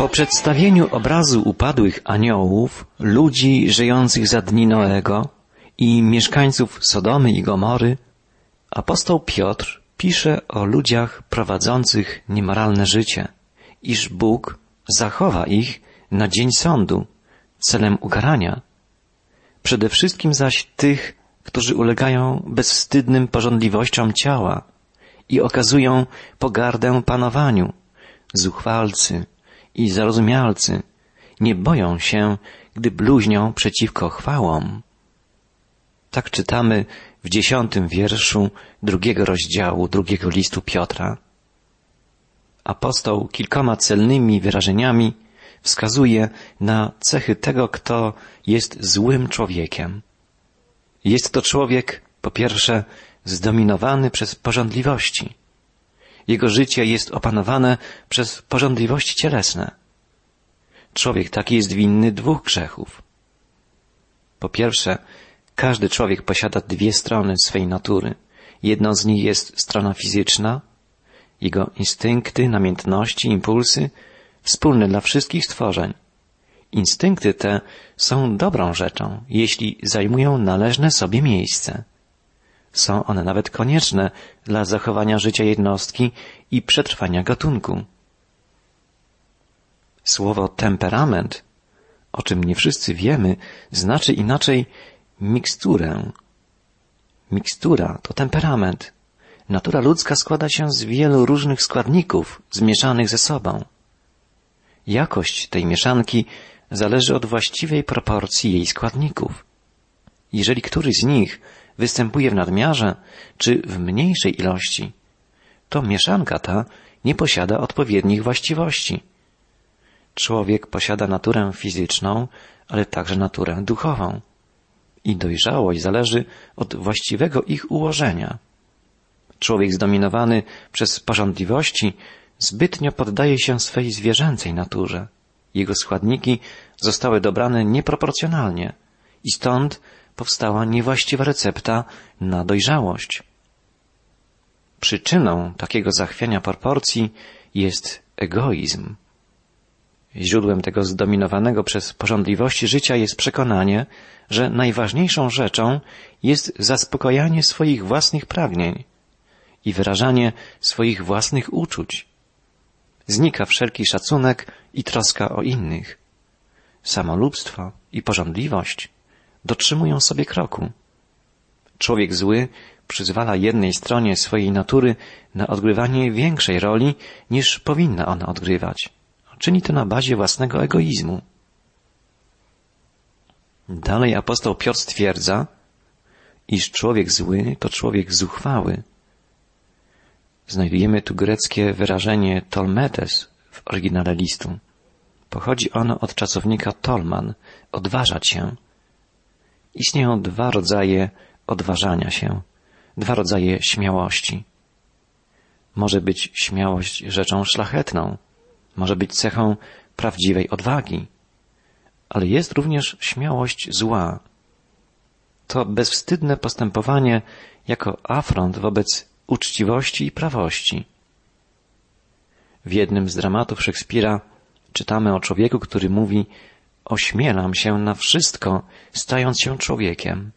Po przedstawieniu obrazu upadłych aniołów, ludzi żyjących za dni Noego i mieszkańców Sodomy i Gomory, apostoł Piotr pisze o ludziach prowadzących niemoralne życie, iż Bóg zachowa ich na dzień sądu celem ukarania. Przede wszystkim zaś tych, którzy ulegają bezwstydnym porządliwościom ciała i okazują pogardę panowaniu, zuchwalcy i zarozumialcy, nie boją się, gdy bluźnią przeciwko chwałom. Tak czytamy w dziesiątym wierszu drugiego rozdziału drugiego listu Piotra. Apostoł kilkoma celnymi wyrażeniami wskazuje na cechy tego, kto jest złym człowiekiem. Jest to człowiek, po pierwsze, zdominowany przez porządliwości. Jego życie jest opanowane przez porządliwości cielesne. Człowiek taki jest winny dwóch grzechów. Po pierwsze, każdy człowiek posiada dwie strony swej natury. Jedną z nich jest strona fizyczna, jego instynkty, namiętności, impulsy, wspólne dla wszystkich stworzeń. Instynkty te są dobrą rzeczą, jeśli zajmują należne sobie miejsce. Są one nawet konieczne dla zachowania życia jednostki i przetrwania gatunku. Słowo temperament, o czym nie wszyscy wiemy, znaczy inaczej miksturę. Mikstura to temperament. Natura ludzka składa się z wielu różnych składników zmieszanych ze sobą. Jakość tej mieszanki zależy od właściwej proporcji jej składników. Jeżeli któryś z nich występuje w nadmiarze czy w mniejszej ilości, to mieszanka ta nie posiada odpowiednich właściwości. Człowiek posiada naturę fizyczną, ale także naturę duchową. I dojrzałość zależy od właściwego ich ułożenia. Człowiek zdominowany przez porządliwości zbytnio poddaje się swej zwierzęcej naturze. Jego składniki zostały dobrane nieproporcjonalnie i stąd powstała niewłaściwa recepta na dojrzałość. Przyczyną takiego zachwiania proporcji jest egoizm. Źródłem tego zdominowanego przez porządliwości życia jest przekonanie, że najważniejszą rzeczą jest zaspokojanie swoich własnych pragnień i wyrażanie swoich własnych uczuć. Znika wszelki szacunek i troska o innych. Samolubstwo i porządliwość dotrzymują sobie kroku. Człowiek zły przyzwala jednej stronie swojej natury na odgrywanie większej roli niż powinna ona odgrywać. Czyni to na bazie własnego egoizmu. Dalej apostoł Piotr stwierdza, iż człowiek zły to człowiek zuchwały. Znajdujemy tu greckie wyrażenie tolmetes w oryginale listu. Pochodzi ono od czasownika tolman, odważać się. Istnieją dwa rodzaje odważania się, dwa rodzaje śmiałości. Może być śmiałość rzeczą szlachetną, może być cechą prawdziwej odwagi, ale jest również śmiałość zła. To bezwstydne postępowanie jako afront wobec uczciwości i prawości. W jednym z dramatów Szekspira czytamy o człowieku, który mówi Ośmielam się na wszystko, stając się człowiekiem.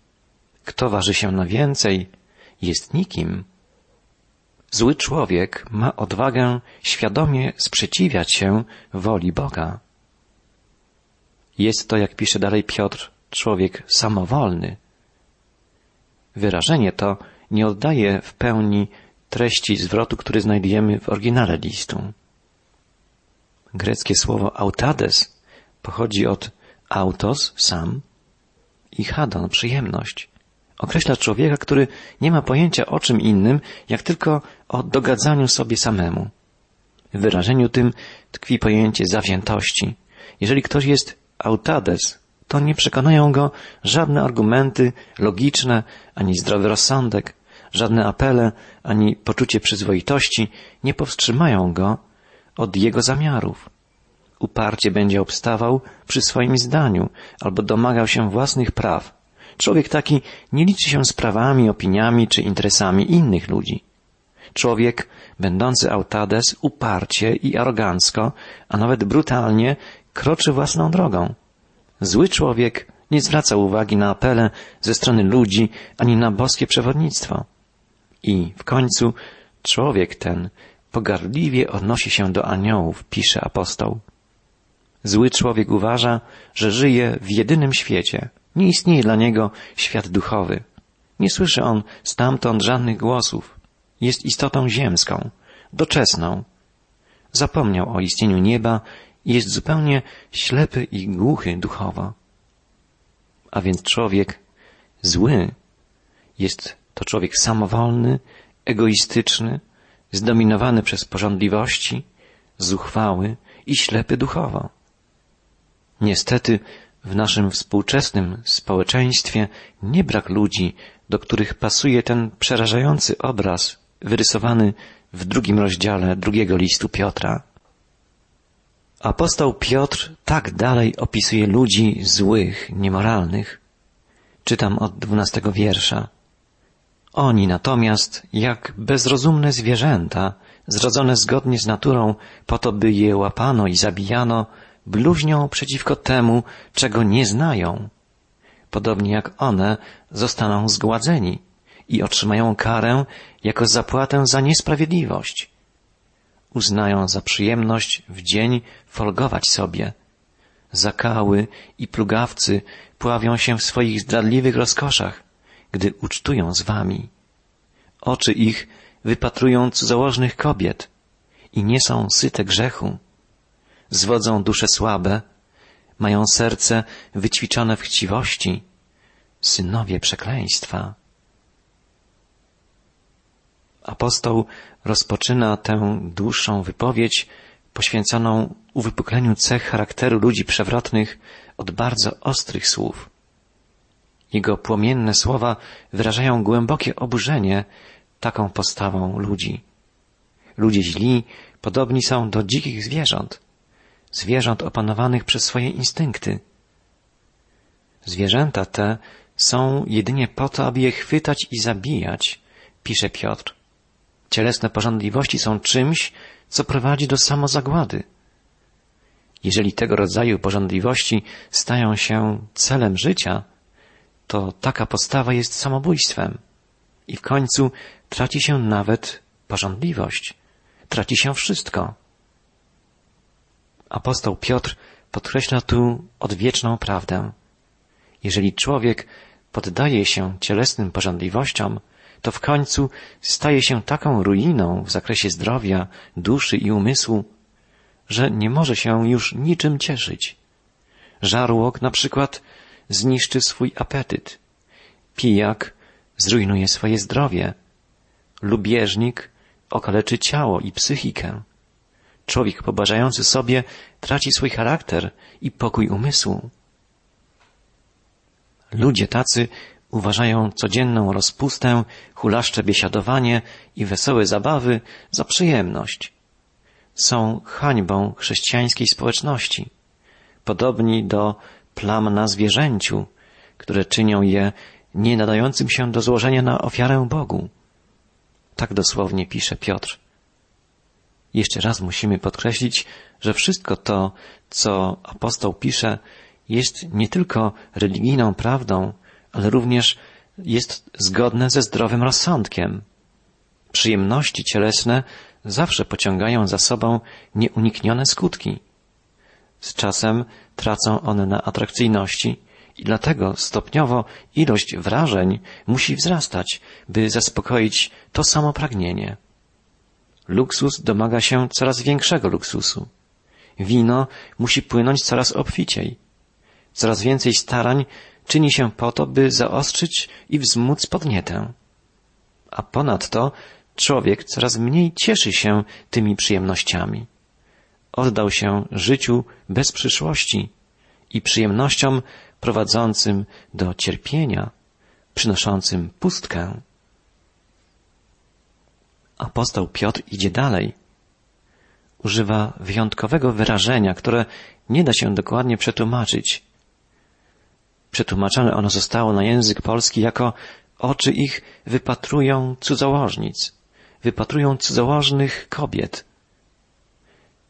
Kto waży się na więcej, jest nikim. Zły człowiek ma odwagę świadomie sprzeciwiać się woli Boga. Jest to, jak pisze dalej Piotr, człowiek samowolny. Wyrażenie to nie oddaje w pełni treści zwrotu, który znajdujemy w oryginale listu. Greckie słowo autades pochodzi od autos, sam, i hadon, przyjemność. Określa człowieka, który nie ma pojęcia o czym innym, jak tylko o dogadzaniu sobie samemu. W wyrażeniu tym tkwi pojęcie zawziętości. Jeżeli ktoś jest autades, to nie przekonają go żadne argumenty logiczne, ani zdrowy rozsądek, żadne apele, ani poczucie przyzwoitości nie powstrzymają go od jego zamiarów. Uparcie będzie obstawał przy swoim zdaniu albo domagał się własnych praw. Człowiek taki nie liczy się z prawami, opiniami czy interesami innych ludzi. Człowiek, będący autades, uparcie i arogancko, a nawet brutalnie, kroczy własną drogą. Zły człowiek nie zwraca uwagi na apele ze strony ludzi ani na boskie przewodnictwo. I w końcu człowiek ten pogardliwie odnosi się do aniołów, pisze apostoł. Zły człowiek uważa, że żyje w jedynym świecie. Nie istnieje dla niego świat duchowy. Nie słyszy on stamtąd żadnych głosów. Jest istotą ziemską, doczesną. Zapomniał o istnieniu nieba i jest zupełnie ślepy i głuchy duchowo. A więc człowiek zły jest to człowiek samowolny, egoistyczny, zdominowany przez porządliwości, zuchwały i ślepy duchowo. Niestety w naszym współczesnym społeczeństwie nie brak ludzi, do których pasuje ten przerażający obraz wyrysowany w drugim rozdziale drugiego listu Piotra. Apostoł Piotr tak dalej opisuje ludzi złych, niemoralnych. Czytam od dwunastego wiersza. Oni natomiast, jak bezrozumne zwierzęta, zrodzone zgodnie z naturą, po to by je łapano i zabijano, bluźnią przeciwko temu, czego nie znają. Podobnie jak one zostaną zgładzeni i otrzymają karę jako zapłatę za niesprawiedliwość. Uznają za przyjemność w dzień folgować sobie. Zakały i plugawcy pławią się w swoich zdradliwych rozkoszach, gdy ucztują z wami. Oczy ich wypatrują cudzołożnych kobiet i nie są syte grzechu. Zwodzą dusze słabe, mają serce wyćwiczone w chciwości, synowie przekleństwa. Apostoł rozpoczyna tę dłuższą wypowiedź poświęconą uwypukleniu cech charakteru ludzi przewrotnych od bardzo ostrych słów. Jego płomienne słowa wyrażają głębokie oburzenie taką postawą ludzi. Ludzie źli podobni są do dzikich zwierząt, zwierząt opanowanych przez swoje instynkty. Zwierzęta te są jedynie po to, aby je chwytać i zabijać, pisze Piotr. Cielesne porządliwości są czymś, co prowadzi do samozagłady. Jeżeli tego rodzaju porządliwości stają się celem życia, to taka postawa jest samobójstwem. I w końcu traci się nawet porządliwość. Traci się wszystko. Apostoł Piotr podkreśla tu odwieczną prawdę. Jeżeli człowiek poddaje się cielesnym porządliwościom, to w końcu staje się taką ruiną w zakresie zdrowia, duszy i umysłu, że nie może się już niczym cieszyć. Żarłok na przykład zniszczy swój apetyt. Pijak zrujnuje swoje zdrowie. Lubieżnik okaleczy ciało i psychikę. Człowiek pobażający sobie traci swój charakter i pokój umysłu. Ludzie tacy uważają codzienną rozpustę, hulaszcze biesiadowanie i wesołe zabawy za przyjemność. Są hańbą chrześcijańskiej społeczności, podobni do plam na zwierzęciu, które czynią je nie nadającym się do złożenia na ofiarę Bogu. Tak dosłownie pisze Piotr. Jeszcze raz musimy podkreślić, że wszystko to, co apostoł pisze, jest nie tylko religijną prawdą, ale również jest zgodne ze zdrowym rozsądkiem. Przyjemności cielesne zawsze pociągają za sobą nieuniknione skutki. Z czasem tracą one na atrakcyjności i dlatego stopniowo ilość wrażeń musi wzrastać, by zaspokoić to samo pragnienie. Luksus domaga się coraz większego luksusu. Wino musi płynąć coraz obficiej. Coraz więcej starań czyni się po to, by zaostrzyć i wzmóc podnietę. A ponadto człowiek coraz mniej cieszy się tymi przyjemnościami. Oddał się życiu bez przyszłości i przyjemnościom prowadzącym do cierpienia, przynoszącym pustkę. Apostoł Piotr idzie dalej. Używa wyjątkowego wyrażenia, które nie da się dokładnie przetłumaczyć. Przetłumaczone ono zostało na język polski jako oczy ich wypatrują cudzołożnic. wypatrują cudzołożnych kobiet.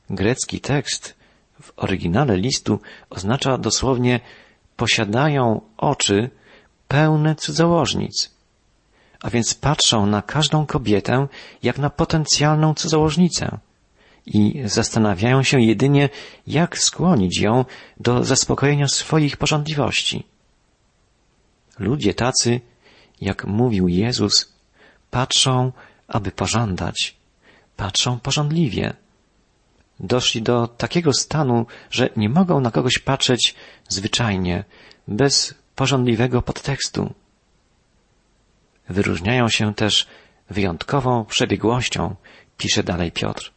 Grecki tekst w oryginale listu oznacza dosłownie posiadają oczy pełne cudzołożnic, a więc patrzą na każdą kobietę jak na potencjalną cudzołożnicę i zastanawiają się jedynie, jak skłonić ją do zaspokojenia swoich pożądliwości. Ludzie tacy, jak mówił Jezus, patrzą, aby pożądać, patrzą pożądliwie. Doszli do takiego stanu, że nie mogą na kogoś patrzeć zwyczajnie, bez pożądliwego podtekstu. Wyróżniają się też wyjątkową przebiegłością, pisze dalej Piotr.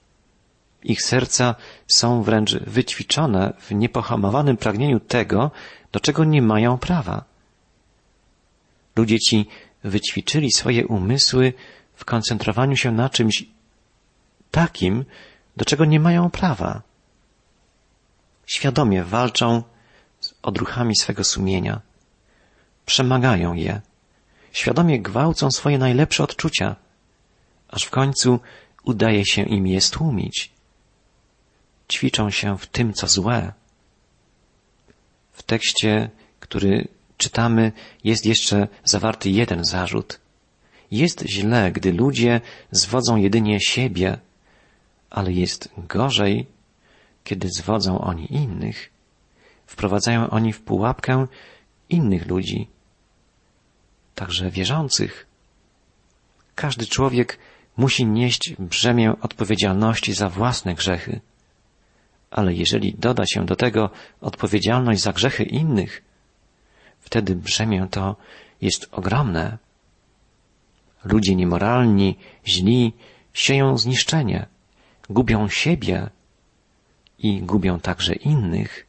Ich serca są wręcz wyćwiczone w niepohamowanym pragnieniu tego, do czego nie mają prawa. Ludzie ci wyćwiczyli swoje umysły w koncentrowaniu się na czymś takim, do czego nie mają prawa. Świadomie walczą z odruchami swego sumienia, przemagają je, świadomie gwałcą swoje najlepsze odczucia, aż w końcu udaje się im je stłumić. Ćwiczą się w tym, co złe. W tekście, który czytamy, jest jeszcze zawarty jeden zarzut. Jest źle, gdy ludzie zwodzą jedynie siebie, ale jest gorzej, kiedy zwodzą oni innych. Wprowadzają oni w pułapkę innych ludzi, także wierzących. Każdy człowiek musi nieść brzemię odpowiedzialności za własne grzechy. Ale jeżeli doda się do tego odpowiedzialność za grzechy innych, wtedy brzemię to jest ogromne. Ludzie niemoralni, źli sieją zniszczenie, gubią siebie i gubią także innych.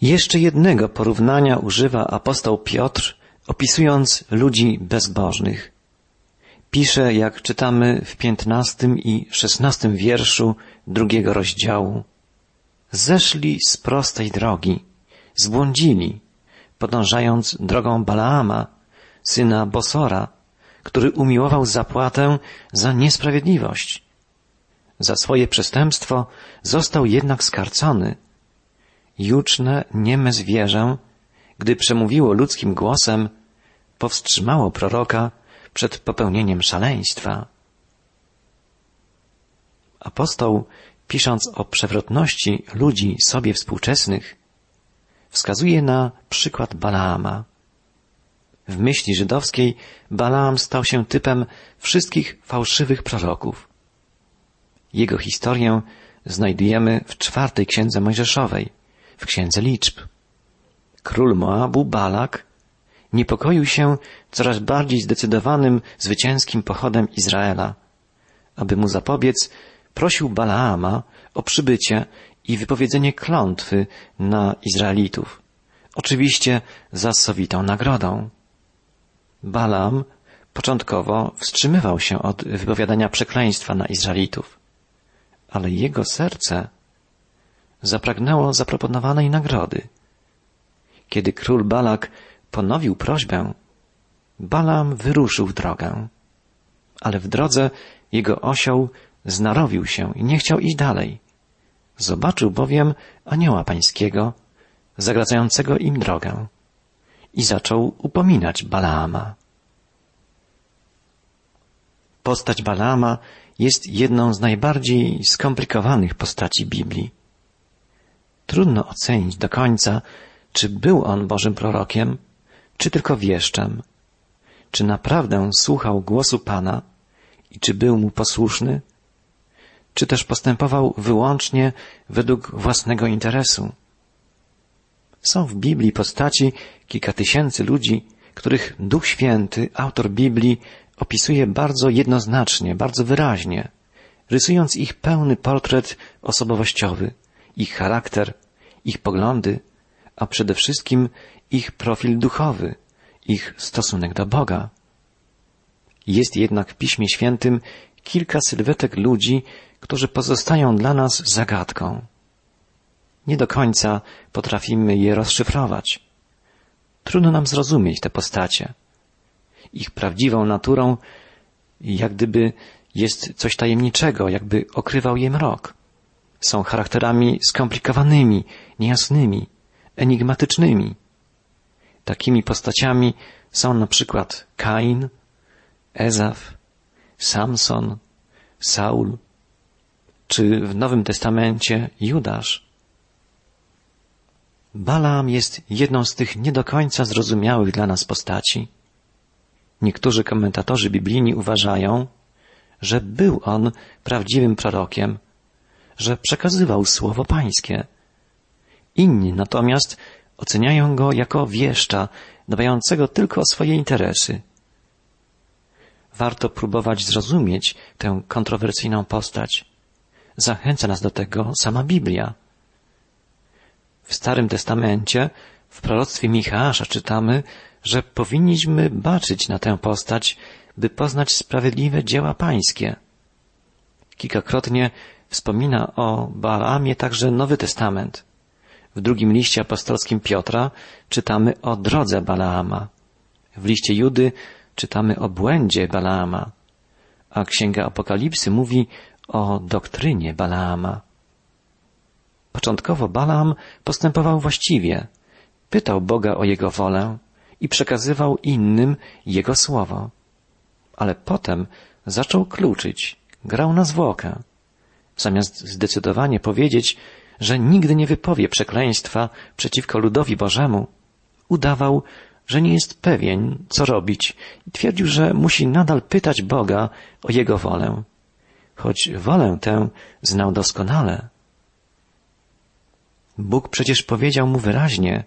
Jeszcze jednego porównania używa apostoł Piotr, opisując ludzi bezbożnych. Pisze, jak czytamy w piętnastym i szesnastym wierszu drugiego rozdziału. Zeszli z prostej drogi, zbłądzili, podążając drogą Balaama, syna Bosora, który umiłował zapłatę za niesprawiedliwość. Za swoje przestępstwo został jednak skarcony. Juczne, nieme zwierzę, gdy przemówiło ludzkim głosem, powstrzymało proroka przed popełnieniem szaleństwa. Apostoł, pisząc o przewrotności ludzi sobie współczesnych, wskazuje na przykład Balaama. W myśli żydowskiej Balaam stał się typem wszystkich fałszywych proroków. Jego historię znajdujemy w czwartej księdze Mojżeszowej, w księdze liczb. Król Moabu, Balak, niepokoił się coraz bardziej zdecydowanym zwycięskim pochodem Izraela. Aby mu zapobiec, prosił Balaama o przybycie i wypowiedzenie klątwy na Izraelitów. Oczywiście za sowitą nagrodą. Balaam początkowo wstrzymywał się od wypowiadania przekleństwa na Izraelitów, ale jego serce zapragnęło zaproponowanej nagrody. Kiedy król Balak ponowił prośbę, Balaam wyruszył w drogę, ale w drodze jego osioł znarowił się i nie chciał iść dalej. Zobaczył bowiem anioła pańskiego, zagradzającego im drogę i zaczął upominać Balaama. Postać Balaama jest jedną z najbardziej skomplikowanych postaci Biblii. Trudno ocenić do końca, czy był on Bożym prorokiem, czy tylko wieszczem. Czy naprawdę słuchał głosu Pana i czy był mu posłuszny, czy też postępował wyłącznie według własnego interesu. Są w Biblii postaci kilka tysięcy ludzi, których Duch Święty, autor Biblii, opisuje bardzo jednoznacznie, bardzo wyraźnie, rysując ich pełny portret osobowościowy, ich charakter, ich poglądy, a przede wszystkim ich profil duchowy, ich stosunek do Boga. Jest jednak w Piśmie Świętym kilka sylwetek ludzi, którzy pozostają dla nas zagadką. Nie do końca potrafimy je rozszyfrować. Trudno nam zrozumieć te postacie. Ich prawdziwą naturą jak gdyby jest coś tajemniczego, jakby okrywał je mrok. Są charakterami skomplikowanymi, niejasnymi, enigmatycznymi. Takimi postaciami są na przykład Kain, Ezaf, Samson, Saul, czy w Nowym Testamencie Judasz. Balaam jest jedną z tych nie do końca zrozumiałych dla nas postaci. Niektórzy komentatorzy biblijni uważają, że był on prawdziwym prorokiem, że przekazywał słowo pańskie. Inni natomiast oceniają go jako wieszcza, dbającego tylko o swoje interesy. Warto próbować zrozumieć tę kontrowersyjną postać. Zachęca nas do tego sama Biblia. W Starym Testamencie, w proroctwie Michała czytamy, że powinniśmy baczyć na tę postać, by poznać sprawiedliwe dzieła pańskie. Kilkakrotnie wspomina o Balaamie także Nowy Testament. W drugim liście apostolskim Piotra czytamy o drodze Balaama. W liście Judy czytamy o błędzie Balaama, a Księga Apokalipsy mówi o doktrynie Balaama. Początkowo Balaam postępował właściwie, pytał Boga o jego wolę i przekazywał innym jego słowo. Ale potem zaczął kluczyć, grał na zwłokę. Zamiast zdecydowanie powiedzieć, że nigdy nie wypowie przekleństwa przeciwko ludowi Bożemu, udawał, że nie jest pewien, co robić i twierdził, że musi nadal pytać Boga o Jego wolę, choć wolę tę znał doskonale. Bóg przecież powiedział mu wyraźnie,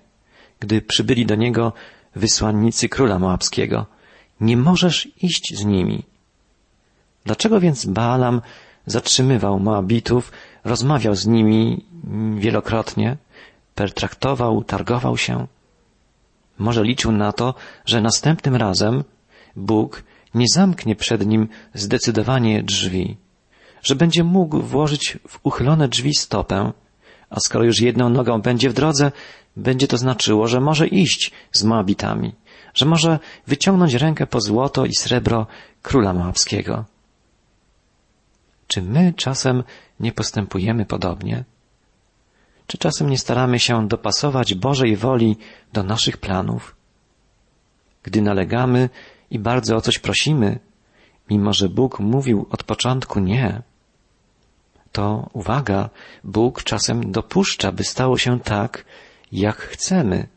gdy przybyli do niego wysłannicy króla moabskiego, nie możesz iść z nimi. Dlaczego więc Baalam zatrzymywał Moabitów, rozmawiał z nimi wielokrotnie, pertraktował, targował się? Może liczył na to, że następnym razem Bóg nie zamknie przed nim zdecydowanie drzwi, że będzie mógł włożyć w uchylone drzwi stopę, a skoro już jedną nogą będzie w drodze, będzie to znaczyło, że może iść z Moabitami, że może wyciągnąć rękę po złoto i srebro króla moabskiego. Czy my czasem nie postępujemy podobnie? Czy czasem nie staramy się dopasować Bożej woli do naszych planów? Gdy nalegamy i bardzo o coś prosimy, mimo że Bóg mówił od początku nie, to uwaga, Bóg czasem dopuszcza, by stało się tak, jak chcemy.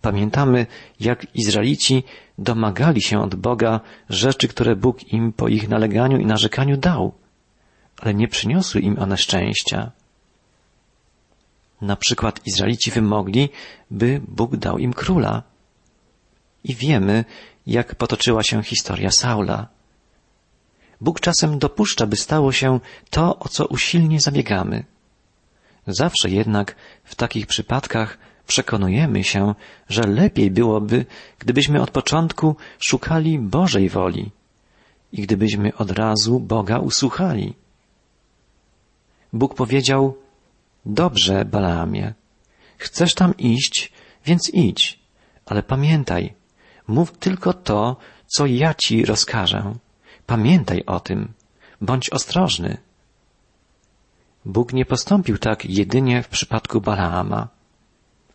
Pamiętamy, jak Izraelici domagali się od Boga rzeczy, które Bóg im po ich naleganiu i narzekaniu dał, ale nie przyniosły im one szczęścia. Na przykład Izraelici wymogli, by Bóg dał im króla. I wiemy, jak potoczyła się historia Saula. Bóg czasem dopuszcza, by stało się to, o co usilnie zabiegamy. Zawsze jednak w takich przypadkach przekonujemy się, że lepiej byłoby, gdybyśmy od początku szukali Bożej woli i gdybyśmy od razu Boga usłuchali. Bóg powiedział, dobrze, Balaamie, chcesz tam iść, więc idź, ale pamiętaj, mów tylko to, co ja ci rozkażę. Pamiętaj o tym, bądź ostrożny. Bóg nie postąpił tak jedynie w przypadku Balaama.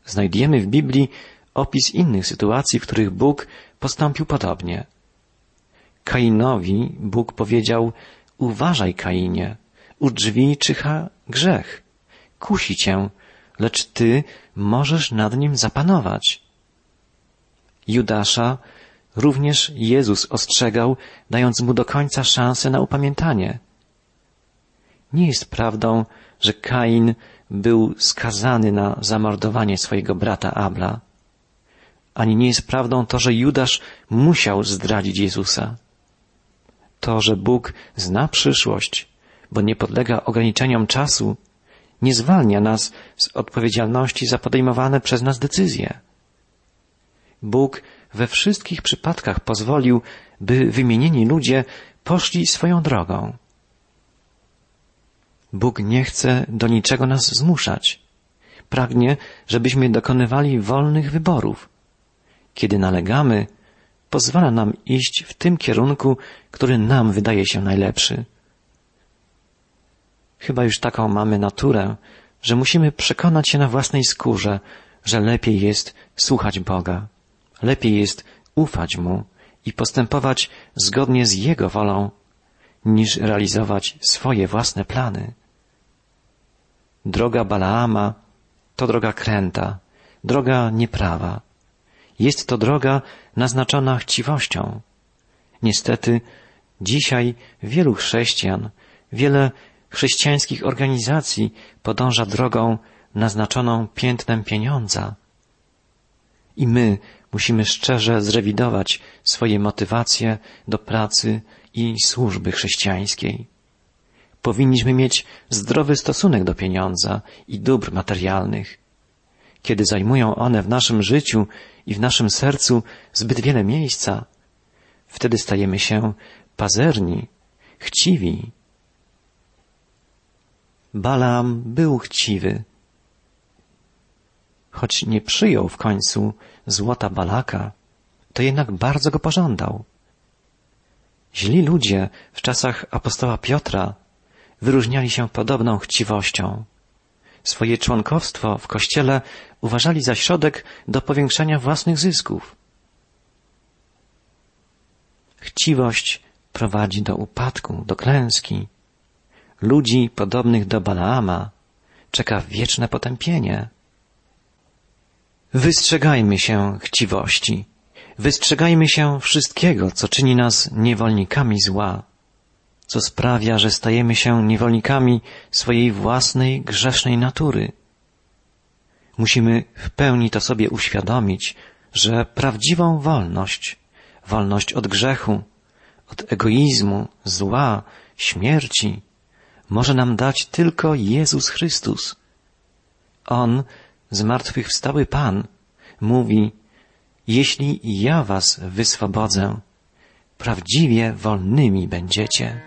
Znajdujemy w Biblii opis innych sytuacji, w których Bóg postąpił podobnie. Kainowi Bóg powiedział, uważaj Kainie, u drzwi czyha grzech. Kusi cię, lecz ty możesz nad nim zapanować. Judasza również Jezus ostrzegał, dając mu do końca szansę na upamiętanie. Nie jest prawdą, że Kain był skazany na zamordowanie swojego brata Abla. Ani nie jest prawdą to, że Judasz musiał zdradzić Jezusa. To, że Bóg zna przyszłość, bo nie podlega ograniczeniom czasu, nie zwalnia nas z odpowiedzialności za podejmowane przez nas decyzje. Bóg we wszystkich przypadkach pozwolił, by wymienieni ludzie poszli swoją drogą. Bóg nie chce do niczego nas zmuszać. Pragnie, żebyśmy dokonywali wolnych wyborów. Kiedy nalegamy, pozwala nam iść w tym kierunku, który nam wydaje się najlepszy. Chyba już taką mamy naturę, że musimy przekonać się na własnej skórze, że lepiej jest słuchać Boga, lepiej jest ufać Mu i postępować zgodnie z Jego wolą, niż realizować swoje własne plany. Droga Balaama to droga kręta, droga nieprawa. Jest to droga naznaczona chciwością. Niestety, dzisiaj wielu chrześcijan, wiele chrześcijańskich organizacji podąża drogą naznaczoną piętnem pieniądza. I my musimy szczerze zrewidować swoje motywacje do pracy i służby chrześcijańskiej. Powinniśmy mieć zdrowy stosunek do pieniądza i dóbr materialnych. Kiedy zajmują one w naszym życiu i w naszym sercu zbyt wiele miejsca, wtedy stajemy się pazerni, chciwi. Balaam był chciwy. Choć nie przyjął w końcu złota Balaka, to jednak bardzo go pożądał. Źli ludzie w czasach apostoła Piotra wyróżniali się podobną chciwością. Swoje członkowstwo w kościele uważali za środek do powiększania własnych zysków. Chciwość prowadzi do upadku, do klęski. Ludzi podobnych do Balaama czeka wieczne potępienie. Wystrzegajmy się chciwości. Wystrzegajmy się wszystkiego, co czyni nas niewolnikami zła, co sprawia, że stajemy się niewolnikami swojej własnej grzesznej natury. Musimy w pełni to sobie uświadomić, że prawdziwą wolność, wolność od grzechu, od egoizmu, zła, śmierci, może nam dać tylko Jezus Chrystus. On, zmartwychwstały Pan, mówi, jeśli ja was wyswobodzę, prawdziwie wolnymi będziecie.